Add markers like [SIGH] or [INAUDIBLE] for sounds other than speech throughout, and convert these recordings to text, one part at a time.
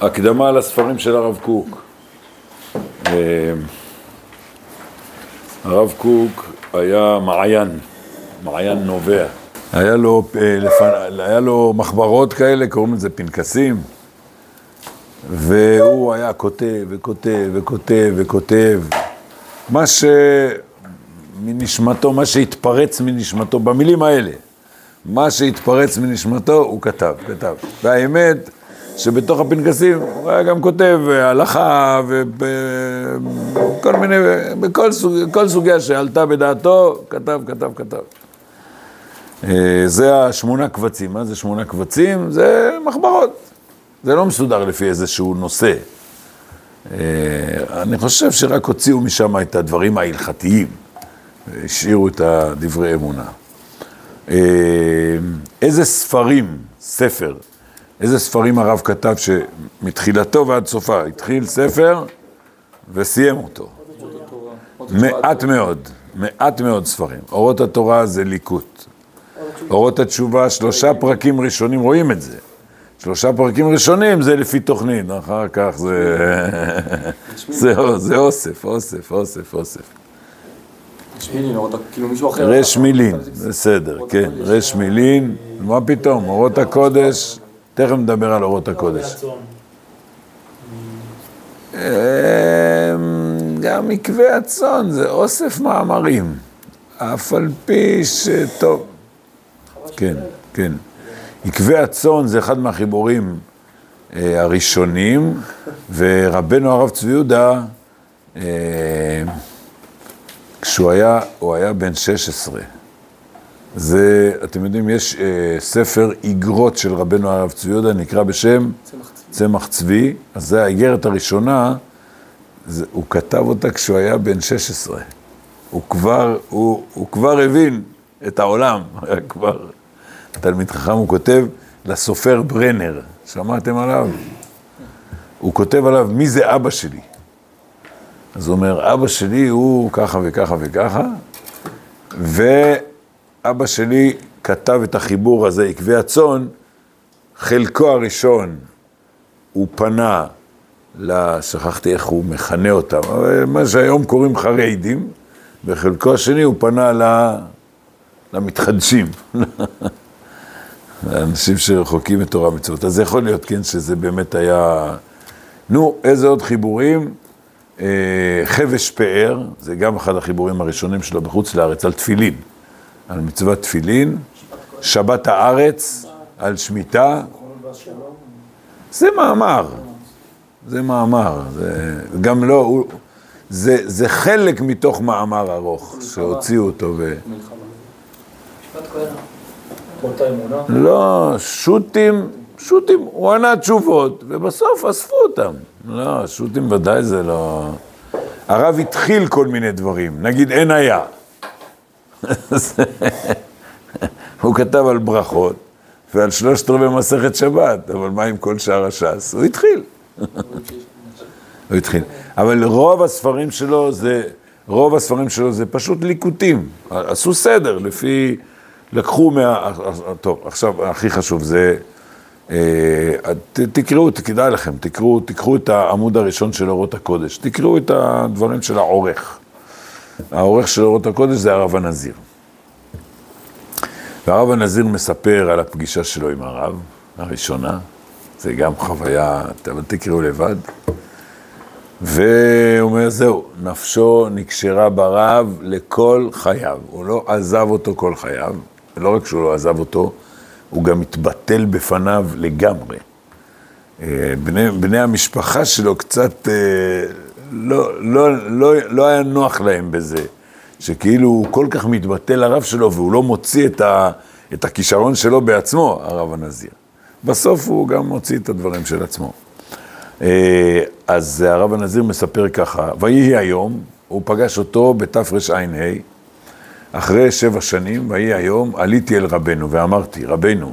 הקדמה לספרים של הרב קוק. אה, הרב קוק היה מעיין, מעיין נובע. היה לו, אה, לפנ... היה לו מחברות כאלה, קוראים לזה פנקסים, והוא היה כותב וכותב וכותב וכותב. מה שמנשמתו, מה שהתפרץ מנשמתו, במילים האלה, מה שהתפרץ מנשמתו, הוא כתב, כתב. והאמת, שבתוך הפנקסים הוא היה גם כותב הלכה וכל מיני, בכל סוג, סוגיה שעלתה בדעתו, כתב, כתב, כתב. אה, זה השמונה קבצים. מה זה שמונה קבצים? זה מחברות. זה לא מסודר לפי איזשהו נושא. אה, אני חושב שרק הוציאו משם את הדברים ההלכתיים, השאירו את הדברי אמונה. אה, איזה ספרים, ספר, איזה ספרים הרב כתב שמתחילתו ועד סופה, התחיל ספר וסיים אותו. מעט מאוד, מעט מאוד ספרים. אורות התורה זה ליקוט. אורות התשובה, שלושה פרקים ראשונים, רואים את זה. שלושה פרקים ראשונים זה לפי תוכנית, אחר כך זה... זה אוסף, אוסף, אוסף, אוסף. רש מילין, בסדר, כן, רש מילין, מה פתאום, אורות הקודש, תכף נדבר על אורות הקודש. אמ, גם מקווה הצאן זה אוסף מאמרים, אף על פי שטוב, כן, כן. עקבי הצאן זה אחד מהחיבורים אה, הראשונים, ורבנו הרב צבי יהודה, אה, כשהוא היה, הוא היה בן 16. זה, אתם יודעים, יש אה, ספר איגרות של רבנו הרב צבי יהודה, נקרא בשם צמח צבי, אז זה האיגרת הראשונה, זה, הוא כתב אותה כשהוא היה בן 16. הוא כבר, הוא, הוא כבר הבין את העולם, [LAUGHS] היה כבר תלמיד חכם, הוא כותב לסופר ברנר, שמעתם עליו? הוא כותב עליו, מי זה אבא שלי? אז הוא אומר, אבא שלי הוא ככה וככה וככה, ואבא שלי כתב את החיבור הזה, עקבי הצאן, חלקו הראשון, הוא פנה, ל... שכחתי איך הוא מכנה אותם, מה שהיום קוראים חריידים, וחלקו השני הוא פנה ל... למתחדשים. [LAUGHS] אנשים שרחוקים מתורה ומצוות. אז יכול להיות, כן, שזה באמת היה... נו, איזה עוד חיבורים? אה, חבש פאר, זה גם אחד החיבורים הראשונים שלו בחוץ לארץ, על תפילין, על מצוות תפילין, שבת הארץ, על שמיטה. זה מאמר, זה מאמר, זה גם לא, הוא, זה, זה חלק מתוך מאמר ארוך, שהוציאו אותו ו... לא, שו"תים, שו"תים, הוא ענה תשובות, ובסוף אספו אותם. לא, שו"תים ודאי זה לא... הרב התחיל כל מיני דברים, נגיד אין היה. הוא כתב על ברכות ועל שלושת רבעי מסכת שבת, אבל מה עם כל שאר הש"ס? הוא התחיל. הוא התחיל. אבל רוב הספרים שלו זה, רוב הספרים שלו זה פשוט ליקוטים. עשו סדר לפי... לקחו מה... טוב, עכשיו, הכי חשוב זה... אה, תקראו, כדאי לכם, תקראו, תקחו את העמוד הראשון של אורות הקודש, תקראו את הדברים של העורך. העורך של אורות הקודש זה הרב הנזיר. והרב הנזיר מספר על הפגישה שלו עם הרב, הראשונה, זה גם חוויה, אבל תקראו לבד. והוא אומר, זהו, נפשו נקשרה ברב לכל חייו, הוא לא עזב אותו כל חייו, ולא רק שהוא לא עזב אותו, הוא גם התבטל בפניו לגמרי. אה, בני, בני המשפחה שלו קצת אה, לא, לא, לא, לא היה נוח להם בזה, שכאילו הוא כל כך מתבטל לרב שלו והוא לא מוציא את, ה, את הכישרון שלו בעצמו, הרב הנזיר. בסוף הוא גם מוציא את הדברים של עצמו. אה, אז הרב הנזיר מספר ככה, ויהי היום, הוא פגש אותו בתרע"ה, אחרי שבע שנים, ויהי היום, עליתי אל רבנו ואמרתי, רבנו,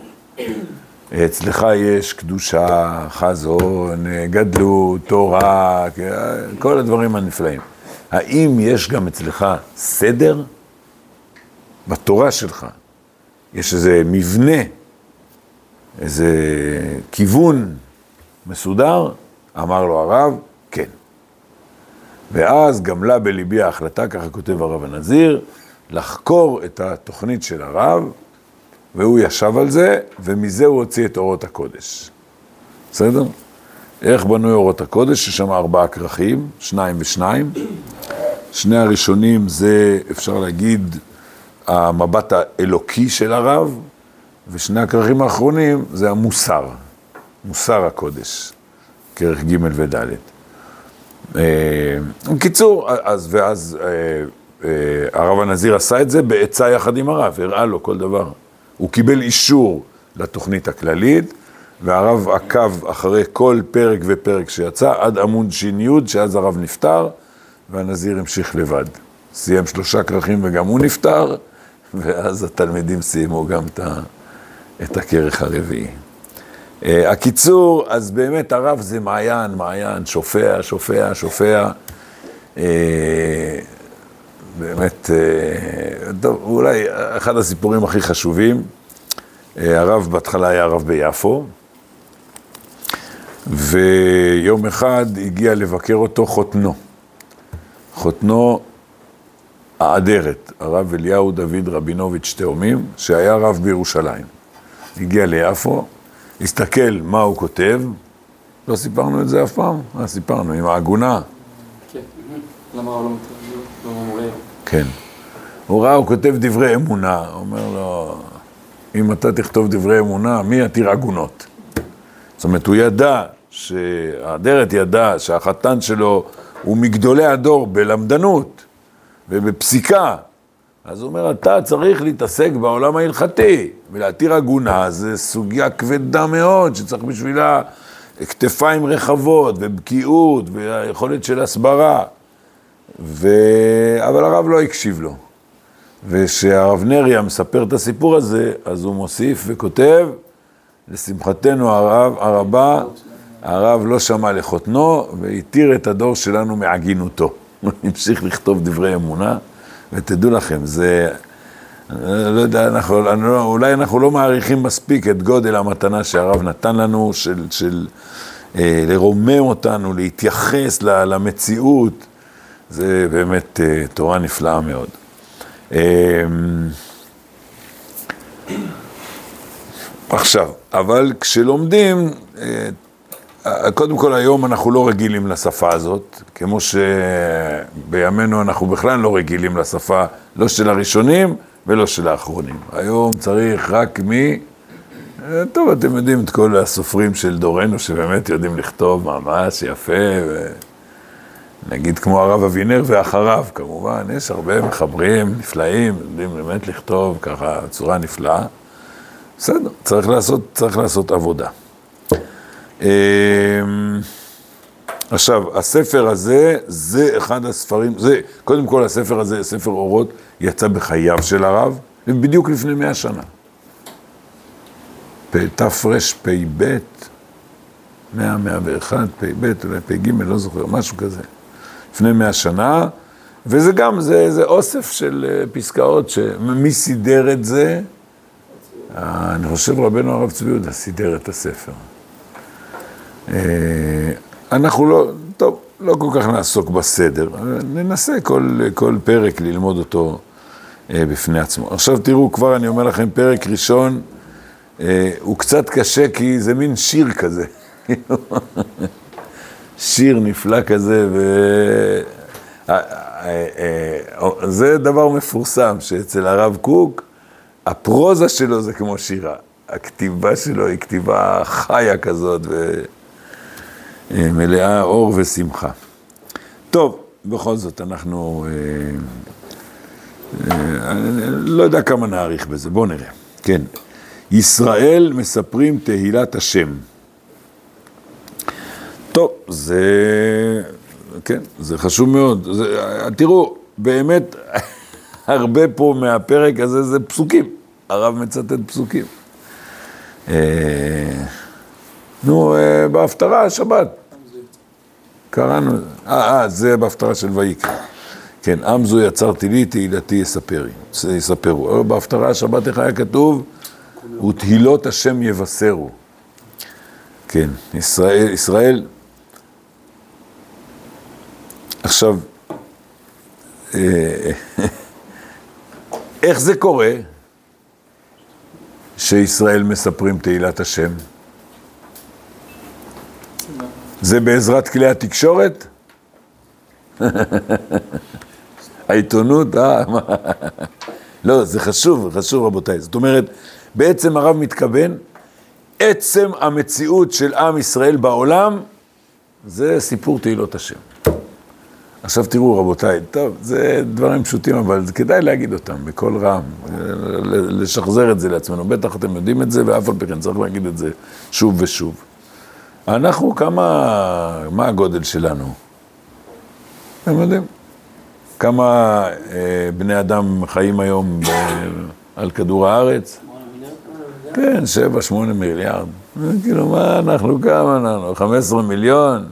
אצלך יש קדושה, חזון, גדלות, תורה, כל הדברים הנפלאים. האם יש גם אצלך סדר בתורה שלך? יש איזה מבנה, איזה כיוון מסודר? אמר לו הרב, כן. ואז גמלה בליבי ההחלטה, ככה כותב הרב הנזיר, לחקור את התוכנית של הרב, והוא ישב על זה, ומזה הוא הוציא את אורות הקודש. בסדר? איך בנוי אורות הקודש? יש שם ארבעה כרכים, שניים ושניים. שני הראשונים זה, אפשר להגיד, המבט האלוקי של הרב, ושני הכרכים האחרונים זה המוסר, מוסר הקודש, כרך ג' וד'. בקיצור, אז ואז אה, אה, הרב הנזיר עשה את זה בעצה יחד עם הרב, הראה לו כל דבר. הוא קיבל אישור לתוכנית הכללית, והרב עקב אחרי כל פרק ופרק שיצא, עד עמוד ש"י, שאז הרב נפטר, והנזיר המשיך לבד. סיים שלושה כרכים וגם הוא נפטר, ואז התלמידים סיימו גם את הכרך הרביעי. Uh, הקיצור, אז באמת הרב זה מעיין, מעיין, שופע, שופע, שופע. באמת, uh, טוב, אולי אחד הסיפורים הכי חשובים. Uh, הרב בהתחלה היה רב ביפו, ויום אחד הגיע לבקר אותו חותנו. חותנו האדרת, הרב אליהו דוד רבינוביץ' תאומים, שהיה רב בירושלים. הגיע ליפו, הסתכל מה הוא כותב, לא סיפרנו את זה אף פעם? אה, סיפרנו, עם העגונה. כן, לא מורה? כן. הוא ראה, הוא כותב דברי אמונה, אומר לו, אם אתה תכתוב דברי אמונה, מי יתיר עגונות? זאת אומרת, הוא ידע, האדרת ידע שהחתן שלו הוא מגדולי הדור בלמדנות ובפסיקה. אז הוא אומר, אתה צריך להתעסק בעולם ההלכתי, ולהתיר עגונה זה סוגיה כבדה מאוד, שצריך בשבילה כתפיים רחבות, ובקיאות, ויכולת של הסברה. ו... אבל הרב לא הקשיב לו. וכשהרב נריה מספר את הסיפור הזה, אז הוא מוסיף וכותב, לשמחתנו הרב, הרבה, הרב לא שמע לחותנו והתיר את הדור שלנו מעגינותו. הוא [LAUGHS] המשיך לכתוב דברי אמונה, ותדעו לכם, זה, לא יודע, אנחנו, לא, אולי אנחנו לא מעריכים מספיק את גודל המתנה שהרב נתן לנו, של, של אה, לרומם אותנו, להתייחס למציאות, זה באמת אה, תורה נפלאה מאוד. אה, עכשיו, אבל כשלומדים, אה, קודם כל היום אנחנו לא רגילים לשפה הזאת, כמו שבימינו אנחנו בכלל לא רגילים לשפה, לא של הראשונים ולא של האחרונים. היום צריך רק מי... טוב, אתם יודעים את כל הסופרים של דורנו שבאמת יודעים לכתוב ממש יפה, ונגיד כמו הרב אבינר ואחריו, כמובן, יש הרבה מחברים נפלאים, יודעים באמת לכתוב ככה בצורה נפלאה. בסדר, צריך לעשות, צריך לעשות עבודה. אמ, עכשיו, הספר הזה, זה אחד הספרים, זה, קודם כל הספר הזה, ספר אורות, יצא בחייו של הרב, בדיוק לפני מאה שנה. תרפ"ב, מאה, מאה ואחד, פ"ב, אולי פ"ג, לא זוכר, משהו כזה. לפני מאה שנה, וזה גם, זה, זה אוסף של אה, פסקאות, שמי סידר את זה? אני חושב רבנו הרב צבי יהודה סידר את הספר. אה, אנחנו לא, טוב, לא כל כך נעסוק בסדר, ננסה כל, כל פרק ללמוד אותו אה, בפני עצמו. עכשיו תראו, כבר אני אומר לכם, פרק ראשון אה, הוא קצת קשה כי זה מין שיר כזה. [LAUGHS] שיר נפלא כזה, וזה דבר מפורסם, שאצל הרב קוק, הפרוזה שלו זה כמו שירה. הכתיבה שלו היא כתיבה חיה כזאת, ומלאה אור ושמחה. טוב, בכל זאת, אנחנו... אה, אה, לא יודע כמה נאריך בזה, בואו נראה. כן. ישראל מספרים תהילת השם. טוב, זה... כן, זה חשוב מאוד. זה, תראו, באמת, [LAUGHS] הרבה פה מהפרק הזה זה פסוקים. הרב מצטט פסוקים. אה, נו, אה, בהפטרה, השבת. קראנו, אה, אה, זה בהפטרה של ויקרא. כן, עם זו יצרתי לי, תהילתי יספרי, יספרו. בהפטרה השבת איך היה כתוב? ותהילות השם יבשרו. כן, ישראל, ישראל, עכשיו, אה, [LAUGHS] איך זה קורה שישראל מספרים תהילת השם? זה בעזרת כלי התקשורת? [LAUGHS] העיתונות, אה? לא, זה חשוב, חשוב רבותיי. זאת אומרת, בעצם הרב מתכוון, עצם המציאות של עם ישראל בעולם, זה סיפור תהילות השם. עכשיו תראו רבותיי, טוב, זה דברים פשוטים, אבל כדאי להגיד אותם בקול רם, לשחזר את זה לעצמנו. בטח אתם יודעים את זה, ואף על פי כן צריך להגיד את זה שוב ושוב. אנחנו, כמה, מה הגודל שלנו? אתם יודעים? כמה אה, בני אדם חיים היום ב, על כדור הארץ? כן, שבע, שמונה מיליארד. כאילו, מה אנחנו, כמה אנחנו? חמש עשרה מיליון?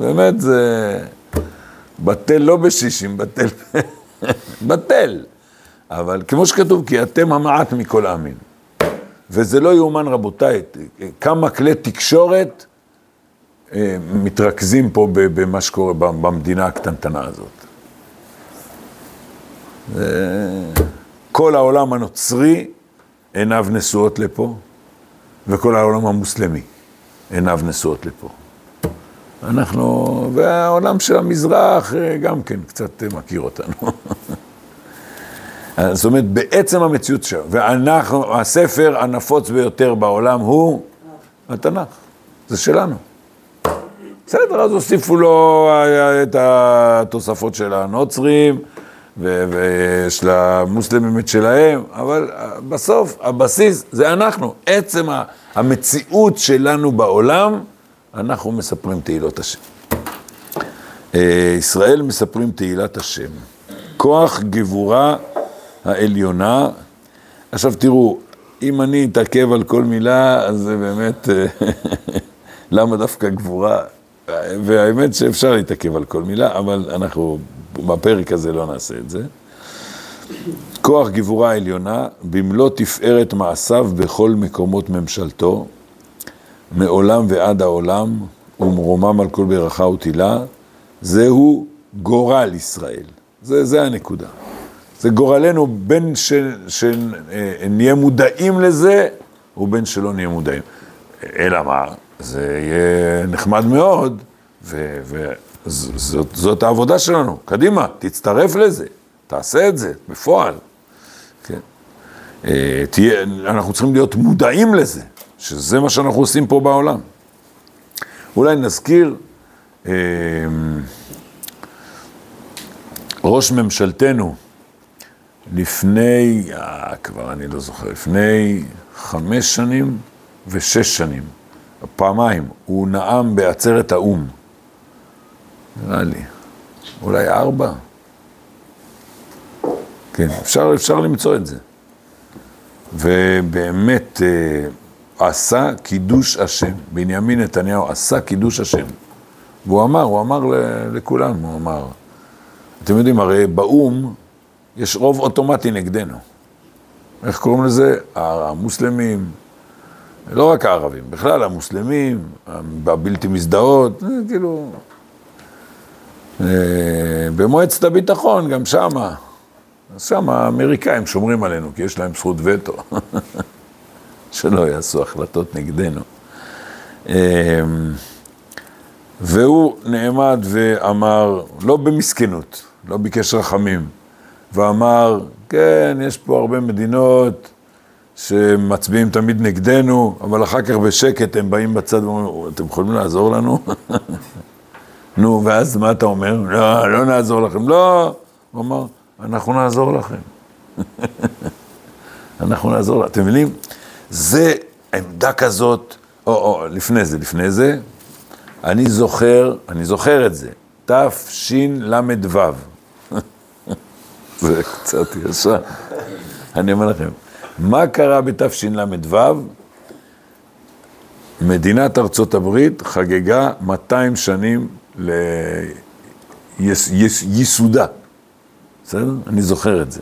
באמת זה... בטל לא בשישים, בטל... [LAUGHS] בטל. אבל כמו שכתוב, כי אתם המעט מכל העמים. וזה לא יאומן, רבותיי, כמה כלי תקשורת אה, מתרכזים פה במה שקורה במדינה הקטנטנה הזאת. כל העולם הנוצרי עיניו נשואות לפה, וכל העולם המוסלמי עיניו נשואות לפה. אנחנו, והעולם של המזרח אה, גם כן קצת מכיר אותנו. [LAUGHS] זאת אומרת, בעצם המציאות שלנו, ואנחנו, הספר הנפוץ ביותר בעולם הוא התנ"ך, זה שלנו. בסדר, אז הוסיפו לו את התוספות של הנוצרים, ויש למוסלמים את שלהם, אבל בסוף הבסיס זה אנחנו. עצם המציאות שלנו בעולם, אנחנו מספרים תהילות השם. אה, ישראל מספרים תהילת השם. כוח גבורה העליונה. עכשיו תראו, אם אני אתעכב על כל מילה, אז זה באמת, אה, [LAUGHS] למה דווקא גבורה? והאמת שאפשר להתעכב על כל מילה, אבל אנחנו בפרק הזה לא נעשה את זה. כוח גבורה עליונה, במלוא תפארת מעשיו בכל מקומות ממשלתו, מעולם ועד העולם, ומרומם על כל ברכה ותהילה, זהו גורל ישראל. זה, זה הנקודה. זה גורלנו בין שנהיה מודעים לזה, ובין שלא נהיה מודעים. אלא מה? זה יהיה נחמד מאוד, וזאת העבודה שלנו. קדימה, תצטרף לזה, תעשה את זה, בפועל. כן. אה, תהיה, אנחנו צריכים להיות מודעים לזה, שזה מה שאנחנו עושים פה בעולם. אולי נזכיר, אה, ראש ממשלתנו, לפני, אה, כבר אני לא זוכר, לפני חמש שנים ושש שנים, פעמיים, הוא נאם בעצרת האו"ם. נראה לי, אולי ארבע. כן, אפשר, אפשר למצוא את זה. ובאמת אה, עשה קידוש השם. בנימין נתניהו עשה קידוש השם. והוא אמר, הוא אמר לכולם, הוא אמר. אתם יודעים, הרי באו"ם יש רוב אוטומטי נגדנו. איך קוראים לזה? המוסלמים, לא רק הערבים, בכלל המוסלמים, הבלתי מזדהות, כאילו... אה, במועצת הביטחון, גם שמה, שם האמריקאים שומרים עלינו, כי יש להם זכות וטו, [LAUGHS] שלא יעשו החלטות נגדנו. אה, והוא נעמד ואמר, לא במסכנות, לא ביקש רחמים, ואמר, כן, יש פה הרבה מדינות שמצביעים תמיד נגדנו, אבל אחר כך בשקט הם באים בצד ואומרים, אתם יכולים לעזור לנו? [LAUGHS] נו, ואז מה אתה אומר? לא, לא נעזור לכם. לא, הוא אמר, אנחנו נעזור לכם. [LAUGHS] אנחנו נעזור לכם. אתם מבינים? זה עמדה כזאת, או, או, לפני זה, לפני זה, אני זוכר, אני זוכר את זה, תשל"ו. [LAUGHS] זה קצת ישר. אני אומר לכם, מה קרה בתשל"ו? מדינת ארצות הברית חגגה 200 שנים לייסודה. בסדר? אני זוכר את זה.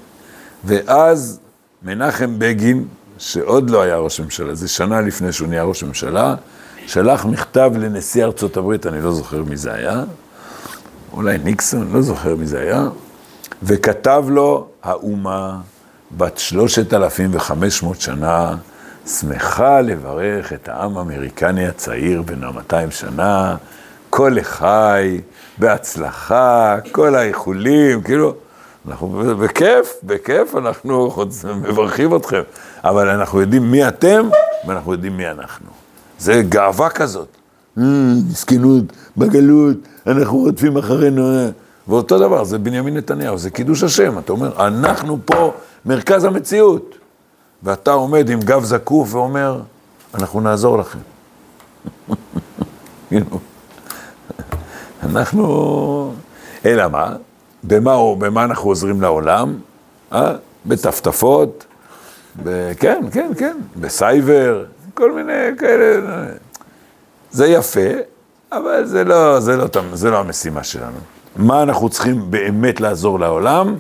ואז מנחם בגין, שעוד לא היה ראש ממשלה, זה שנה לפני שהוא נהיה ראש ממשלה, שלח מכתב לנשיא ארצות הברית, אני לא זוכר מי זה היה, אולי ניקסון, לא זוכר מי זה היה, וכתב לו, האומה בת שלושת אלפים וחמש מאות שנה, שמחה לברך את העם האמריקני הצעיר בן המאתיים שנה, כל לחי, בהצלחה, כל האיחולים, כאילו, אנחנו בכיף, בכיף, אנחנו מברכים אתכם, אבל אנחנו יודעים מי אתם ואנחנו יודעים מי אנחנו. זה גאווה כזאת. מסכנות, בגלות, אנחנו רודפים אחרינו. ואותו דבר, זה בנימין נתניהו, זה קידוש השם. אתה אומר, אנחנו פה מרכז המציאות. ואתה עומד עם גב זקוף ואומר, אנחנו נעזור לכם. [LAUGHS] [LAUGHS] אנחנו... אלא מה? במה, במה אנחנו עוזרים לעולם? אה? בטפטפות, ב... כן, כן, כן, בסייבר, כל מיני כאלה. זה יפה, אבל זה לא, זה לא, זה לא המשימה שלנו. מה אנחנו צריכים באמת לעזור לעולם?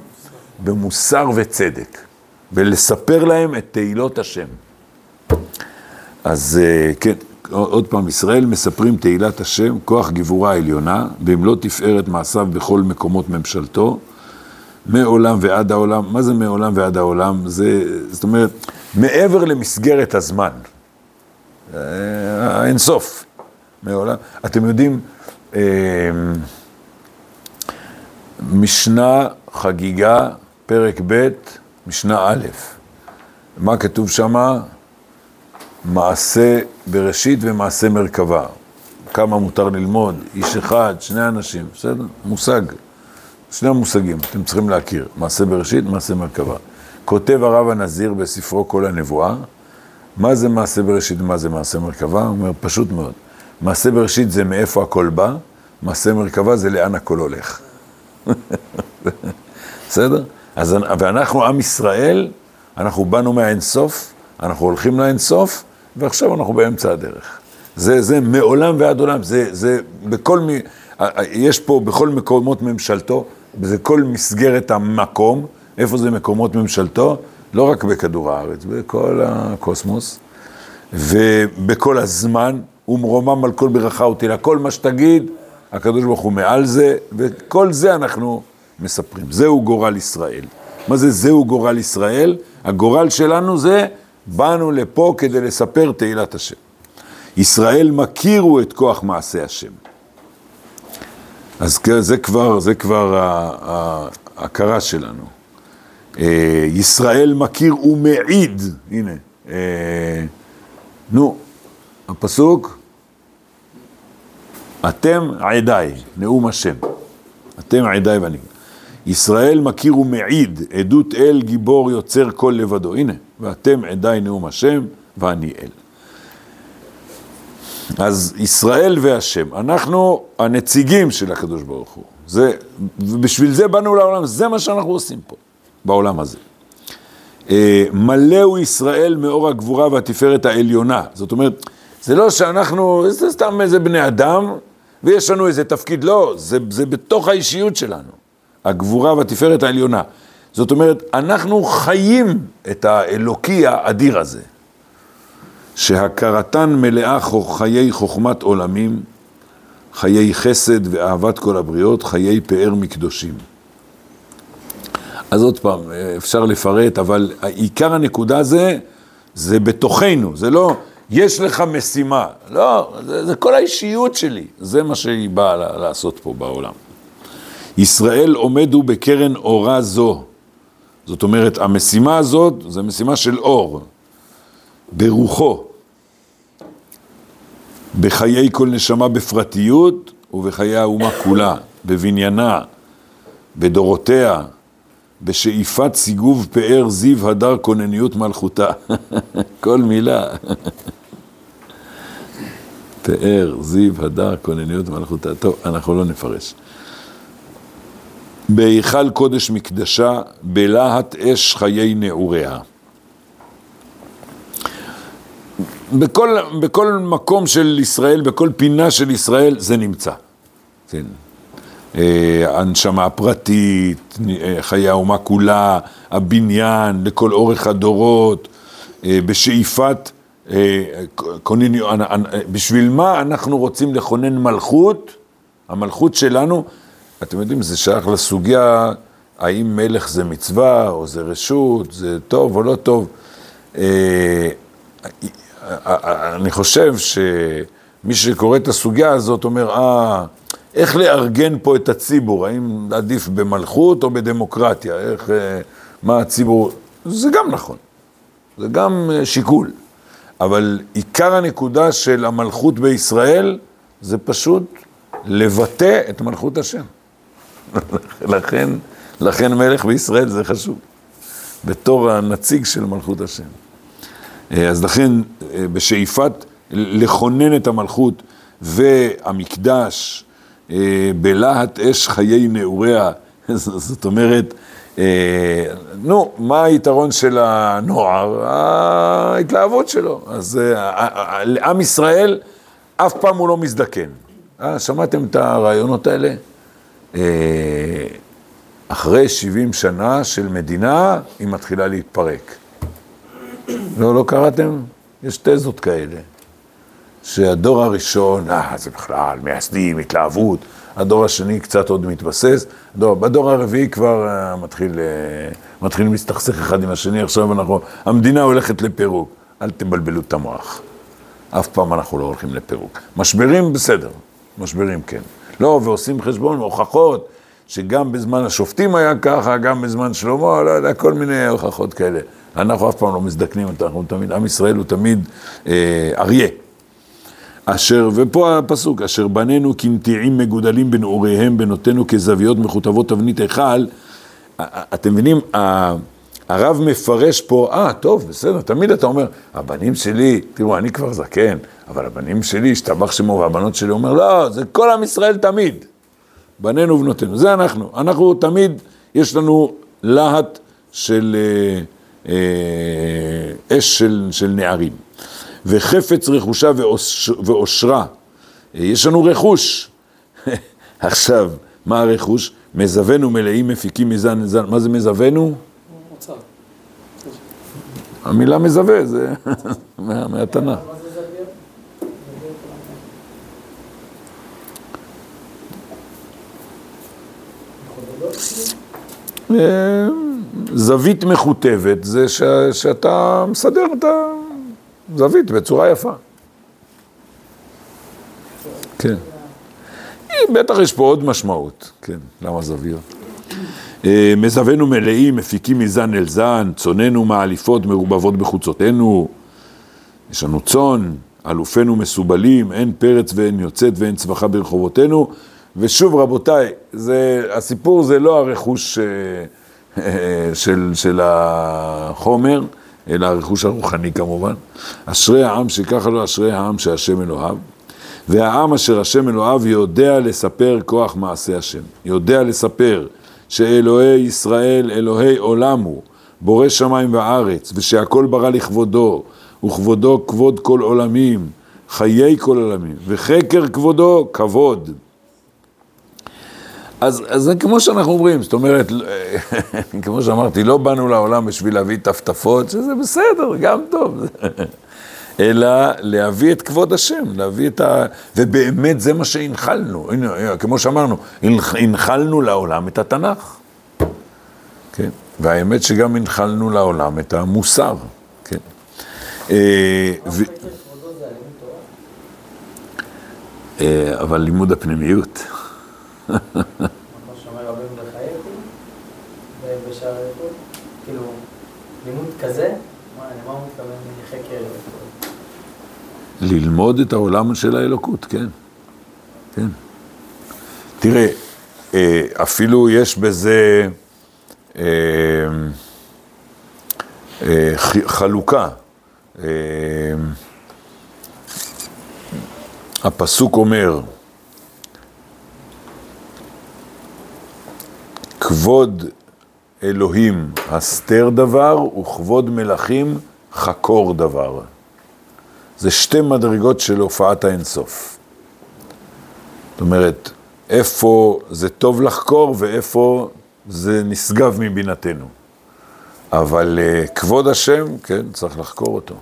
במוסר וצדק, ולספר להם את תהילות השם. אז אה, כן, עוד פעם, ישראל מספרים תהילת השם, כוח גבורה עליונה, במלוא תפארת מעשיו בכל מקומות ממשלתו, מעולם ועד העולם. מה זה מעולם ועד העולם? זה, זאת אומרת, מעבר למסגרת הזמן. אה, אין סוף. מעולם. אתם יודעים, אה, משנה חגיגה, פרק ב', משנה א', מה כתוב שמה? מעשה בראשית ומעשה מרכבה. כמה מותר ללמוד, איש אחד, שני אנשים, בסדר? מושג. שני המושגים, אתם צריכים להכיר, מעשה בראשית, מעשה מרכבה. כותב הרב הנזיר בספרו כל הנבואה, מה זה מעשה בראשית ומה זה מעשה מרכבה? הוא אומר, פשוט מאוד. מעשה בראשית זה מאיפה הכל בא, מעשה מרכבה זה לאן הכל הולך. [LAUGHS] בסדר? אז, ואנחנו עם ישראל, אנחנו באנו מהאינסוף, אנחנו הולכים לאינסוף, ועכשיו אנחנו באמצע הדרך. זה, זה מעולם ועד עולם, זה, זה בכל מי, יש פה בכל מקומות ממשלתו, זה כל מסגרת המקום, איפה זה מקומות ממשלתו? לא רק בכדור הארץ, בכל הקוסמוס, ובכל הזמן, ומרומם על כל ברכה ותהילה, כל מה שתגיד, הקדוש ברוך הוא מעל זה, וכל זה אנחנו מספרים. זהו גורל ישראל. מה זה זהו גורל ישראל? הגורל שלנו זה, באנו לפה כדי לספר תהילת השם. ישראל מכירו את כוח מעשה השם. אז זה כבר, זה כבר ההכרה שלנו. אה, ישראל מכיר ומעיד, הנה, אה, נו, הפסוק, אתם עדיי, נאום השם, אתם עדיי ואני. ישראל מכיר ומעיד, עדות אל גיבור יוצר כל לבדו, הנה, ואתם עדיי נאום השם ואני אל. אז ישראל והשם, אנחנו הנציגים של הקדוש ברוך הוא. זה, ובשביל זה באנו לעולם, זה מה שאנחנו עושים פה. בעולם הזה. אה, מלאו ישראל מאור הגבורה והתפארת העליונה. זאת אומרת, זה לא שאנחנו, זה סתם איזה בני אדם, ויש לנו איזה תפקיד, לא, זה, זה בתוך האישיות שלנו. הגבורה והתפארת העליונה. זאת אומרת, אנחנו חיים את האלוקי האדיר הזה, שהכרתן מלאה חיי חוכמת עולמים, חיי חסד ואהבת כל הבריות, חיי פאר מקדושים. אז עוד פעם, אפשר לפרט, אבל עיקר הנקודה זה, זה בתוכנו, זה לא, יש לך משימה, לא, זה, זה כל האישיות שלי, זה מה שהיא באה לעשות פה בעולם. ישראל עומדו בקרן אורה זו, זאת אומרת, המשימה הזאת, זו משימה של אור, ברוחו, בחיי כל נשמה בפרטיות ובחיי האומה כולה, בבניינה, בדורותיה, בשאיפת סיגוב פאר זיו הדר כונניות מלכותה. [LAUGHS] כל מילה. [LAUGHS] פאר, זיו, הדר, כונניות מלכותה. טוב, אנחנו לא נפרש. בהיכל קודש מקדשה, בלהט אש חיי נעוריה. בכל, בכל מקום של ישראל, בכל פינה של ישראל, זה נמצא. כן. אה, הנשמה הפרטית, אה, חיי האומה כולה, הבניין, לכל אורך הדורות, אה, בשאיפת אה, כונן, בשביל מה אנחנו רוצים לכונן מלכות? המלכות שלנו, אתם יודעים, זה שייך לסוגיה האם מלך זה מצווה או זה רשות, זה טוב או לא טוב. אה, אני חושב שמי שקורא את הסוגיה הזאת אומר, אה, איך לארגן פה את הציבור, האם עדיף במלכות או בדמוקרטיה, איך, אה, מה הציבור, זה גם נכון, זה גם אה, שיקול. אבל עיקר הנקודה של המלכות בישראל זה פשוט לבטא את מלכות השם. לכן, לכן מלך בישראל זה חשוב, בתור הנציג של מלכות השם. אה, אז לכן, בשאיפת לכונן את המלכות והמקדש, אה, בלהט אש חיי נעוריה, [LAUGHS] זאת אומרת, אה, נו, מה היתרון של הנוער? ההתלהבות שלו. אז אה, עם ישראל, אף פעם הוא לא מזדקן. שמעתם את הרעיונות האלה? אחרי 70 שנה של מדינה, היא מתחילה להתפרק. לא, לא קראתם? יש תזות כאלה. שהדור הראשון, אה, זה בכלל, מייסדים, התלהבות, הדור השני קצת עוד מתבסס, הדור, בדור הרביעי כבר uh, מתחיל, uh, מתחיל להסתכסך אחד עם השני, עכשיו אנחנו, המדינה הולכת לפירוק, אל תבלבלו את המוח, אף פעם אנחנו לא הולכים לפירוק. משברים, בסדר, משברים כן. לא, ועושים חשבון, הוכחות, שגם בזמן השופטים היה ככה, גם בזמן שלמה, לא יודע, כל מיני הוכחות כאלה. אנחנו אף פעם לא מזדקנים, אנחנו תמיד, עם ישראל הוא תמיד אה, אריה. אשר, ופה הפסוק, אשר בנינו כנטיעים מגודלים בנעוריהם, בנותינו כזוויות מכותבות תבנית היכל. אתם מבינים, הרב מפרש פה, אה, טוב, בסדר, תמיד אתה אומר, הבנים שלי, תראו, אני כבר זקן, אבל הבנים שלי, השתבח שמו, והבנות שלי, אומר, לא, זה כל עם ישראל תמיד. בנינו ובנותינו, זה אנחנו. אנחנו תמיד, יש לנו להט של אה, אה, אש של, של נערים. וחפץ רכושה ועושרה. יש לנו רכוש. [LAUGHS] עכשיו, מה הרכוש? מזוונו מלאים מפיקים מזן לזן. מה זה מזוונו? המילה מזווה, זה [LAUGHS] מהתנ"ך. אה, זווית מכותבת זה שאתה מסדר את ה... זווית בצורה יפה. כן. בטח יש פה עוד משמעות, כן, למה זוויות? אה, מזווינו מלאים, מפיקים מזן אל זן, צוננו מעליפות מרובבות בחוצותינו, יש לנו צאן, אלופינו מסובלים, אין פרץ ואין יוצאת ואין צווחה ברחובותינו, ושוב רבותיי, זה, הסיפור זה לא הרכוש אה, אה, של, של החומר, אלא הרכוש הרוחני כמובן. אשרי העם שככה לו, אשרי העם שהשם אלוהיו. והעם אשר השם אלוהיו יודע לספר כוח מעשה השם. יודע לספר שאלוהי ישראל, אלוהי עולם הוא, בורא שמיים וארץ, ושהכל ברא לכבודו, וכבודו כבוד כל עולמים, חיי כל עולמים, וחקר כבודו כבוד. אז, אז זה כמו שאנחנו אומרים, זאת אומרת, [LAUGHS] כמו שאמרתי, לא באנו לעולם בשביל להביא טפטפות, שזה בסדר, גם טוב. [LAUGHS] אלא להביא את כבוד השם, להביא את ה... ובאמת זה מה שהנחלנו, הנה, כמו שאמרנו, הנחלנו לעולם את התנ"ך. כן, והאמת שגם הנחלנו לעולם את המוסר, כן. אה, אה, אבל לימוד הפנימיות. כאילו, לימוד כזה, למה הוא מתכוון לחקר? ללמוד את העולם של האלוקות, כן. כן. תראה, אה, אפילו יש בזה אה, אה, חלוקה. הפסוק אומר, כבוד אלוהים הסתר דבר, וכבוד מלכים חקור דבר. זה שתי מדרגות של הופעת האינסוף. זאת אומרת, איפה זה טוב לחקור ואיפה זה נשגב מבינתנו. אבל uh, כבוד השם, כן, צריך לחקור אותו,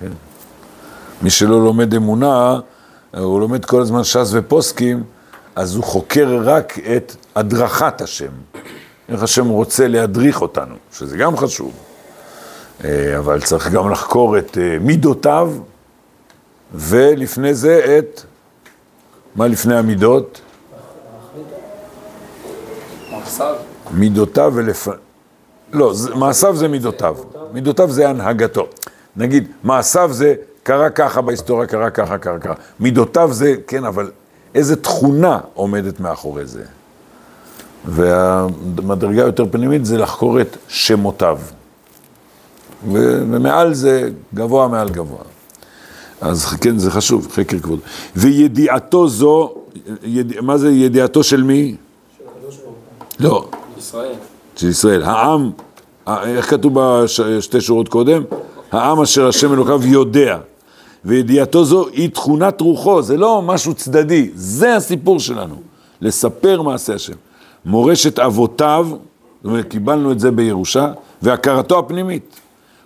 כן. מי שלא לומד אמונה, הוא לומד כל הזמן ש"ס ופוסקים, אז הוא חוקר רק את הדרכת השם. איך השם רוצה להדריך אותנו, שזה גם חשוב. אה, אבל צריך גם לחקור את אה, מידותיו, ולפני זה את, מה לפני המידות? מידותיו ולפ... לא, מעשיו זה מידותיו. מידותיו זה הנהגתו. נגיד, מעשיו זה קרה ככה בהיסטוריה, קרה ככה, קרה ככה. מידותיו זה, כן, אבל איזה תכונה עומדת מאחורי זה? והמדרגה היותר פנימית זה לחקור את שמותיו. ומעל זה גבוה מעל גבוה. אז כן, זה חשוב, חקר כבוד. וידיעתו זו, יד... מה זה ידיעתו של מי? לא, ישראל. של ישראל. העם, איך כתוב בשתי שורות קודם? העם אשר השם אלוקיו יודע. וידיעתו זו היא תכונת רוחו, זה לא משהו צדדי, זה הסיפור שלנו, לספר מעשה השם. מורשת אבותיו, זאת אומרת, קיבלנו את זה בירושה, והכרתו הפנימית.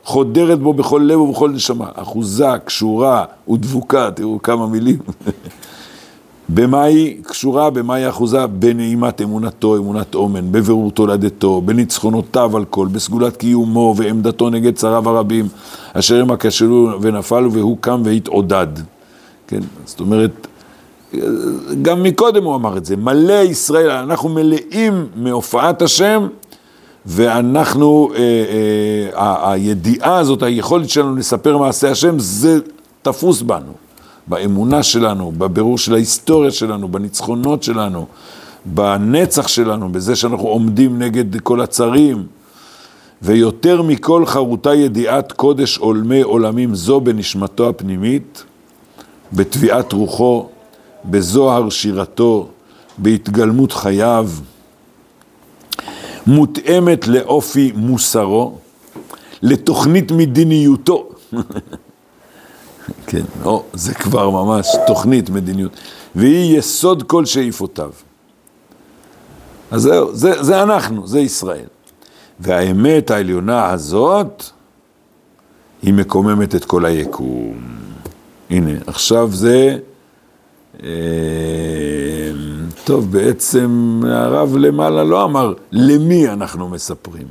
חודרת בו בכל לב ובכל נשמה, אחוזה, קשורה ודבוקה, תראו כמה מילים. [LAUGHS] במה היא קשורה, במה היא אחוזה? בנעימת אמונתו, אמונת אומן, בבירור תולדתו, בניצחונותיו על כל, בסגולת קיומו ועמדתו נגד צריו הרבים, אשר הם הכשלו ונפלו והוא קם והתעודד. כן, זאת אומרת, גם מקודם הוא אמר את זה, מלא ישראל, אנחנו מלאים מהופעת השם, ואנחנו, אה, אה, הידיעה הזאת, היכולת שלנו לספר מעשה השם, זה תפוס בנו. באמונה שלנו, בבירור של ההיסטוריה שלנו, בניצחונות שלנו, בנצח שלנו, בזה שאנחנו עומדים נגד כל הצרים. ויותר מכל חרוטה ידיעת קודש עולמי עולמים זו בנשמתו הפנימית, בתביעת רוחו, בזוהר שירתו, בהתגלמות חייו, מותאמת לאופי מוסרו, לתוכנית מדיניותו. [LAUGHS] כן, או, זה כבר ממש תוכנית מדיניות, והיא יסוד כל שאיפותיו. אז זהו, זה, זה אנחנו, זה ישראל. והאמת העליונה הזאת, היא מקוממת את כל היקום. הנה, עכשיו זה... אה, טוב, בעצם הרב למעלה לא אמר למי אנחנו מספרים.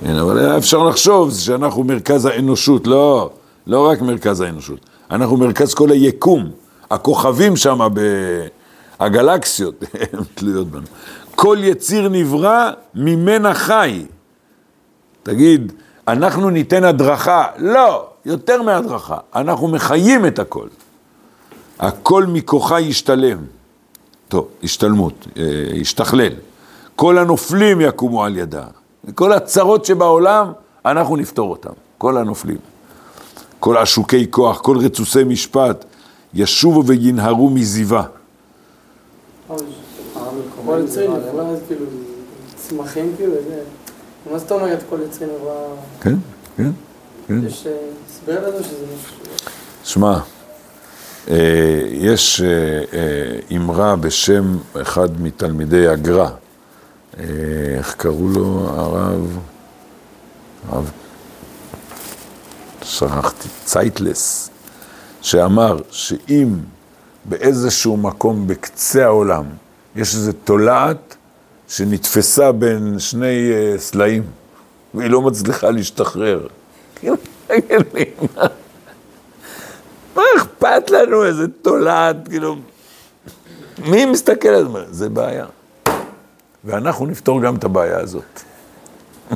כן, אבל היה אפשר לחשוב שאנחנו מרכז האנושות, לא, לא רק מרכז האנושות, אנחנו מרכז כל היקום, הכוכבים שם, הגלקסיות, הן [LAUGHS] תלויות בנו. כל יציר נברא ממנה חי. תגיד, אנחנו ניתן הדרכה, לא, יותר מהדרכה, אנחנו מחיים את הכל. הכל מכוחה ישתלם. טוב, השתלמות, אה, ישתכלל. כל הנופלים יקומו על ידה. כל הצרות שבעולם, אנחנו נפתור אותם. כל הנופלים. כל עשוקי כוח, כל רצוסי משפט, ישובו וינהרו מזיווה. כל יצרי נברא, אז כאילו, צמחים כאילו. מה זאת אומרת כל יצרי נברא? כן, כן, כן. יש אה, הסבר לזה שזה. שמע, יש אה, אה, אמרה בשם אחד מתלמידי הגר"א, אה, איך קראו לו הרב? הרב, שכחתי, צייטלס, שאמר שאם באיזשהו מקום בקצה העולם יש איזו תולעת שנתפסה בין שני אה, סלעים והיא לא מצליחה להשתחרר. [LAUGHS] אכפת לנו איזה תולעת, כאילו, מי מסתכל על זה? זה בעיה. ואנחנו נפתור גם את הבעיה הזאת. [LAUGHS]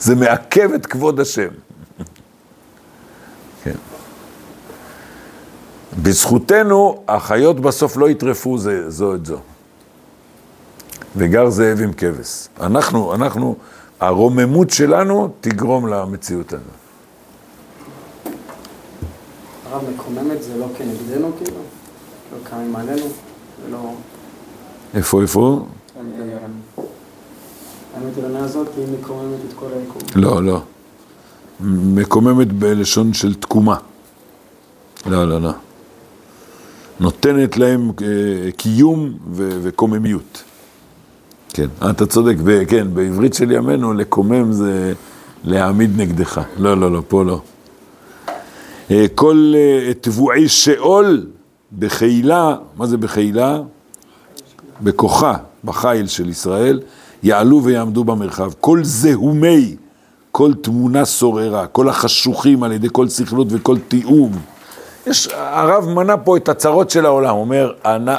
זה מעכב את כבוד השם. [LAUGHS] כן. בזכותנו, החיות בסוף לא יטרפו זה, זו את זו. וגר זאב עם כבש. אנחנו, אנחנו, הרוממות שלנו תגרום למציאות הזאת. הרב מקוממת זה לא כנגדנו כאילו? לא קמים עלינו? זה לא... איפה, איפה? האמת העליונה הזאת היא מקוממת את כל היקום. לא, לא. מקוממת בלשון של תקומה. לא, לא, לא. נותנת להם אה, קיום וקוממיות. כן, אה, אתה צודק, כן, בעברית של ימינו לקומם זה להעמיד נגדך. לא, לא, לא, פה לא. אה, כל אה, תבואי שאול בחילה, מה זה בחילה? בכוחה, בחיל של ישראל, יעלו ויעמדו במרחב. כל זהומי, כל תמונה סוררה, כל החשוכים על ידי כל שכלות וכל תיעוב. יש, הרב מנה פה את הצרות של העולם, אומר,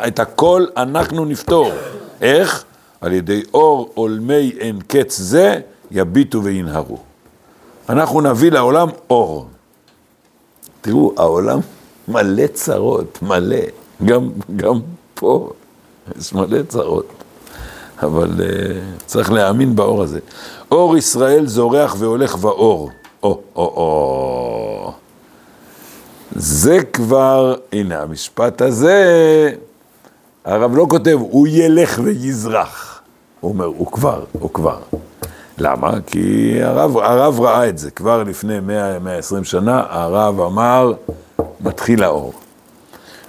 את הכל אנחנו נפתור. איך? על ידי אור עולמי אין קץ זה, יביטו וינהרו. אנחנו נביא לעולם אור. תראו, העולם מלא צרות, מלא. גם, גם פה יש מלא צרות. אבל uh, צריך להאמין באור הזה. אור ישראל זורח והולך באור. או, או, או. זה כבר, הנה המשפט הזה, הרב לא כותב, הוא ילך ויזרח. הוא אומר, הוא כבר, הוא כבר. למה? כי הרב, הרב ראה את זה, כבר לפני 100-120 שנה, הרב אמר, מתחיל האור.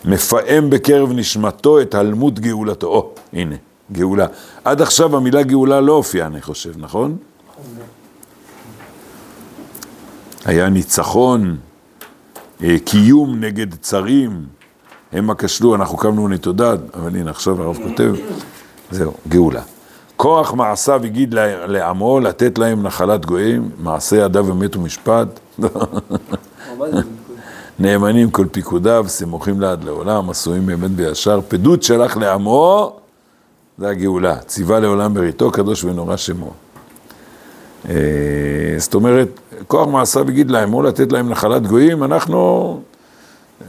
מפעם בקרב נשמתו את הלמות גאולתו. או, הנה, גאולה. עד עכשיו המילה גאולה לא הופיעה, אני חושב, נכון? היה ניצחון, אה, קיום נגד צרים, המה כשלו, אנחנו קמנו נתודד, אבל הנה עכשיו הרב כותב, זהו, גאולה. כוח מעשיו הגיד לעמו לתת להם נחלת גויים, מעשה ידיו אמת ומשפט. [LAUGHS] נאמנים כל פיקודיו, סמוכים לעד לעולם, עשויים באמת בישר. פדות שלח לעמו, זה הגאולה. ציווה לעולם בריתו, קדוש ונורא שמו. אה, זאת אומרת, כוח מעשיו הגיד או לתת להם נחלת גויים, אנחנו...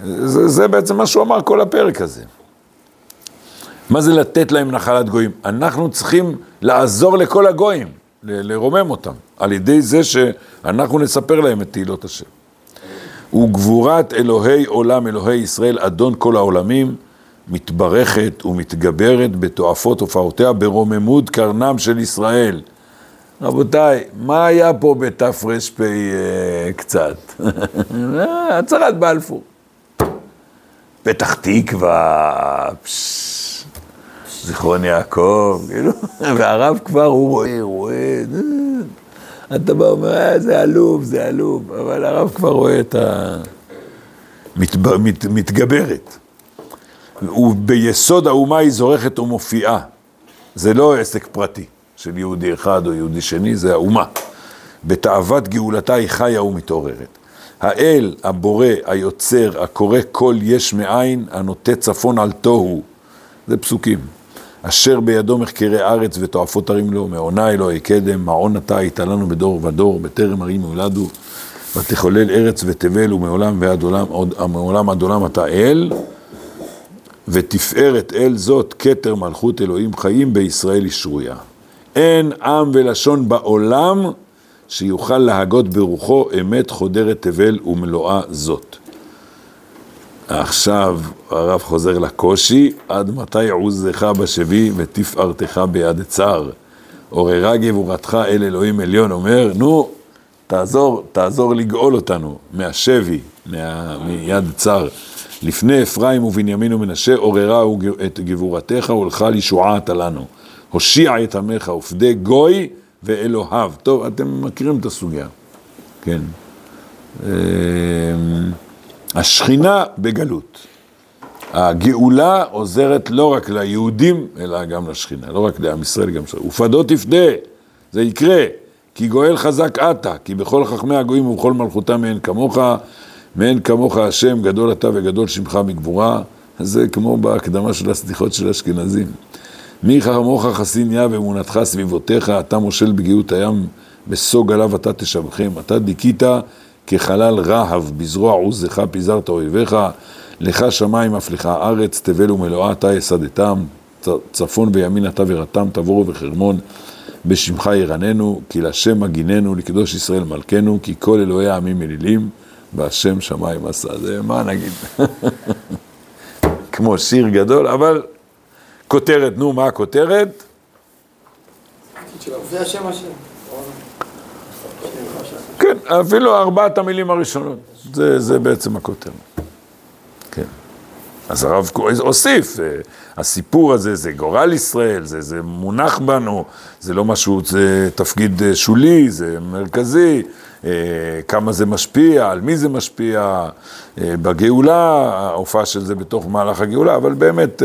זה, זה בעצם מה שהוא אמר כל הפרק הזה. מה זה לתת להם נחלת גויים? אנחנו צריכים לעזור לכל הגויים, לרומם אותם, על ידי זה שאנחנו נספר להם את תהילות השם. וגבורת אלוהי עולם, אלוהי ישראל, אדון כל העולמים, מתברכת ומתגברת בתועפות הופעותיה, ברוממות קרנם של ישראל. רבותיי, מה היה פה בתר"פ [LAUGHS] אה, קצת? הצהרת בלפור. פתח תקווה, זיכרון יעקב, כאילו, [LAUGHS] והרב כבר, הוא רואה, רואה, אתה בא ואומר, אה, זה עלוב, זה עלוב, אבל הרב כבר רואה את ה... מתב... מת... מתגברת. וביסוד האומה היא זורכת ומופיעה. זה לא עסק פרטי של יהודי אחד או יהודי שני, זה האומה. בתאוות גאולתה היא חיה ומתעוררת. האל, הבורא, היוצר, הקורא כל יש מאין, הנוטה צפון על תוהו. זה פסוקים. אשר בידו מחקרי ארץ ותועפות ערים לו, מעונה אלוהי קדם, מעון אתה היית לנו בדור ודור, בטרם ערים יולדו, ותחולל ארץ ותבל ומעולם ועד עולם, מעולם עד עולם אתה אל, ותפארת אל זאת כתר מלכות אלוהים חיים בישראל ישרויה. אין עם ולשון בעולם שיוכל להגות ברוחו אמת חודרת תבל ומלואה זאת. עכשיו הרב חוזר לקושי, עד מתי עוזך בשבי ותפארתך ביד צר. עוררה גבורתך אל אלוהים עליון, אומר, נו, תעזור, תעזור לגאול אותנו מהשבי, מה, מיד צר. לפני אפרים ובנימין ומנשה עוררה את גבורתך ולך לישועה אתה לנו. הושיע את עמך ופדה גוי ואלוהיו. טוב, אתם מכירים את הסוגיה, כן. השכינה בגלות. הגאולה עוזרת לא רק ליהודים, אלא גם לשכינה, לא רק לעם ישראל, גם לשכינה. ופדו תפדה, זה יקרה, כי גואל חזק אתה, כי בכל חכמי הגויים ובכל מלכותם מאין כמוך, מאין כמוך השם, גדול אתה וגדול שמך בגבורה. זה כמו בהקדמה של הסליחות של האשכנזים. מי חכמוך חסין יה ואמונתך סביבותיך, אתה מושל בגאות הים, בסוג עליו אתה תשבחם, אתה דיכית כחלל רהב, בזרוע עוזך פיזרת אויביך, לך שמיים אף לך ארץ, תבל ומלואה אתה יסדתם, צפון וימין אתה ורתם, תבורו וחרמון, בשמך ירננו, כי לשם מגיננו, לקדוש ישראל מלכנו, כי כל אלוהי העמים אלילים, והשם שמיים עשה. זה מה נגיד? [LAUGHS] כמו שיר גדול, אבל כותרת, נו, מה הכותרת? זה השם השם. כן, אפילו ארבעת המילים הראשונות, זה, זה בעצם הכותרת. כן. אז הרב הוסיף, אה, הסיפור הזה זה גורל ישראל, זה, זה מונח בנו, זה לא משהו, זה תפקיד אה, שולי, זה מרכזי, אה, כמה זה משפיע, על מי זה משפיע, בגאולה, ההופעה של זה בתוך מהלך הגאולה, אבל באמת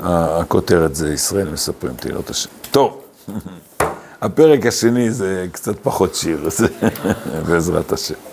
הכותרת זה ישראל מספרים תהילות השם. טוב, [LAUGHS] הפרק השני זה קצת פחות שיר, בעזרת השם.